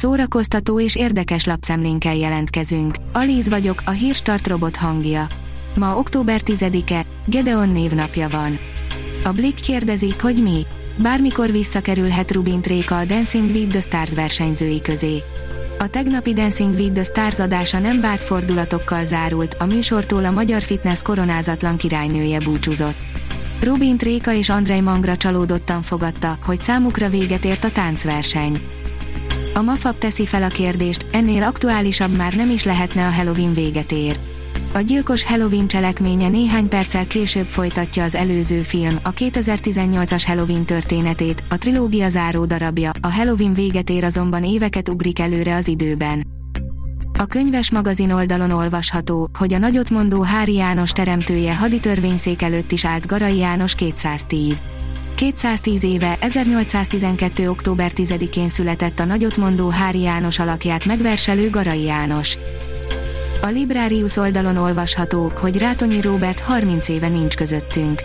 szórakoztató és érdekes lapszemlénkkel jelentkezünk. Alíz vagyok, a hírstart robot hangja. Ma október 10-e, Gedeon névnapja van. A Blick kérdezi, hogy mi? Bármikor visszakerülhet Rubin Tréka a Dancing with the Stars versenyzői közé. A tegnapi Dancing with the Stars adása nem várt fordulatokkal zárult, a műsortól a magyar fitness koronázatlan királynője búcsúzott. Rubin Tréka és Andrei Mangra csalódottan fogadta, hogy számukra véget ért a táncverseny. A Mafab teszi fel a kérdést, ennél aktuálisabb már nem is lehetne a Halloween véget ér. A gyilkos Halloween cselekménye néhány perccel később folytatja az előző film, a 2018-as Halloween történetét, a trilógia záró darabja, a Halloween véget ér azonban éveket ugrik előre az időben. A könyves magazin oldalon olvasható, hogy a nagyotmondó Hári János teremtője haditörvényszék előtt is állt Garai János 210. 210 éve, 1812. október 10-én született a nagyotmondó Hári János alakját megverselő Garai János. A Librarius oldalon olvasható, hogy Rátonyi Róbert 30 éve nincs közöttünk.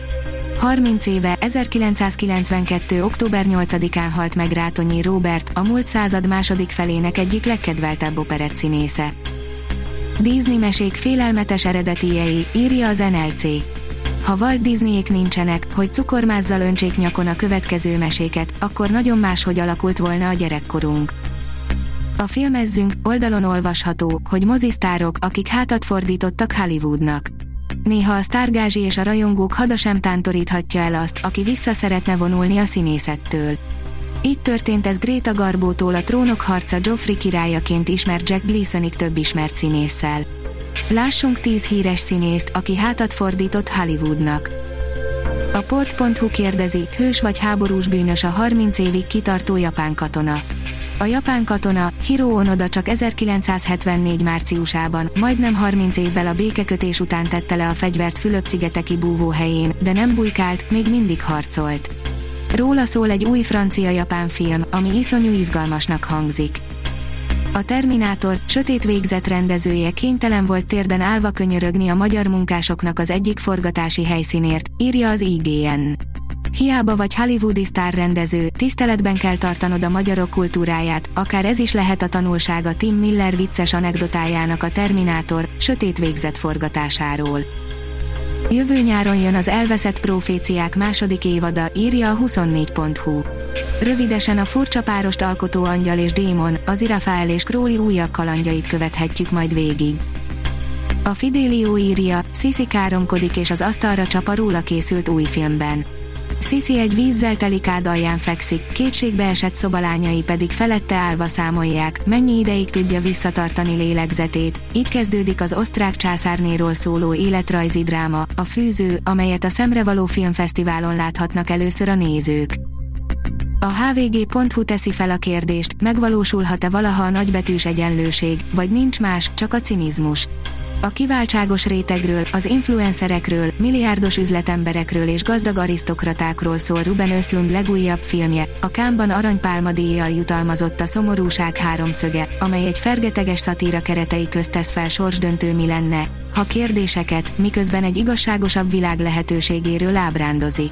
30 éve, 1992. október 8-án halt meg Rátonyi Róbert, a múlt század második felének egyik legkedveltebb operett színésze. Disney mesék félelmetes eredetiei, írja az NLC. Ha Walt Disneyék nincsenek, hogy cukormázzal öntsék nyakon a következő meséket, akkor nagyon máshogy alakult volna a gyerekkorunk. A filmezzünk oldalon olvasható, hogy mozisztárok, akik hátat fordítottak Hollywoodnak. Néha a sztárgázsi és a rajongók hada sem tántoríthatja el azt, aki vissza szeretne vonulni a színészettől. Így történt ez Greta Garbótól a trónok harca Joffrey királyaként ismert Jack Gleesonig több ismert színésszel. Lássunk 10 híres színészt, aki hátat fordított Hollywoodnak. A port.hu kérdezi, hős vagy háborús bűnös a 30 évig kitartó japán katona. A japán katona, Hiro Onoda csak 1974 márciusában, majdnem 30 évvel a békekötés után tette le a fegyvert Fülöp-szigeteki búvóhelyén, de nem bujkált, még mindig harcolt. Róla szól egy új francia-japán film, ami iszonyú izgalmasnak hangzik. A Terminátor, sötét végzet rendezője kénytelen volt térden állva könyörögni a magyar munkásoknak az egyik forgatási helyszínért, írja az IGN. Hiába vagy hollywoodi rendező, tiszteletben kell tartanod a magyarok kultúráját, akár ez is lehet a tanulsága Tim Miller vicces anekdotájának a Terminátor, sötét végzet forgatásáról. Jövő nyáron jön az elveszett proféciák második évada, írja a 24.hu. Rövidesen a furcsa párost alkotó angyal és démon, az Irafael és Króli újabb kalandjait követhetjük majd végig. A Fidelio írja, Sisi káromkodik és az asztalra csap a róla készült új filmben. Sisi egy vízzel teli kád alján fekszik, kétségbe esett szobalányai pedig felette állva számolják, mennyi ideig tudja visszatartani lélegzetét. Így kezdődik az osztrák császárnéról szóló életrajzi dráma, a fűző, amelyet a Szemrevaló Filmfesztiválon láthatnak először a nézők. A hvg.hu teszi fel a kérdést, megvalósulhat-e valaha a nagybetűs egyenlőség, vagy nincs más, csak a cinizmus. A kiváltságos rétegről, az influencerekről, milliárdos üzletemberekről és gazdag arisztokratákról szól Ruben Östlund legújabb filmje, a Kámban aranypálma díjjal jutalmazott a Szomorúság háromszöge, amely egy fergeteges szatíra keretei közt tesz fel sorsdöntő mi lenne, ha kérdéseket, miközben egy igazságosabb világ lehetőségéről ábrándozik.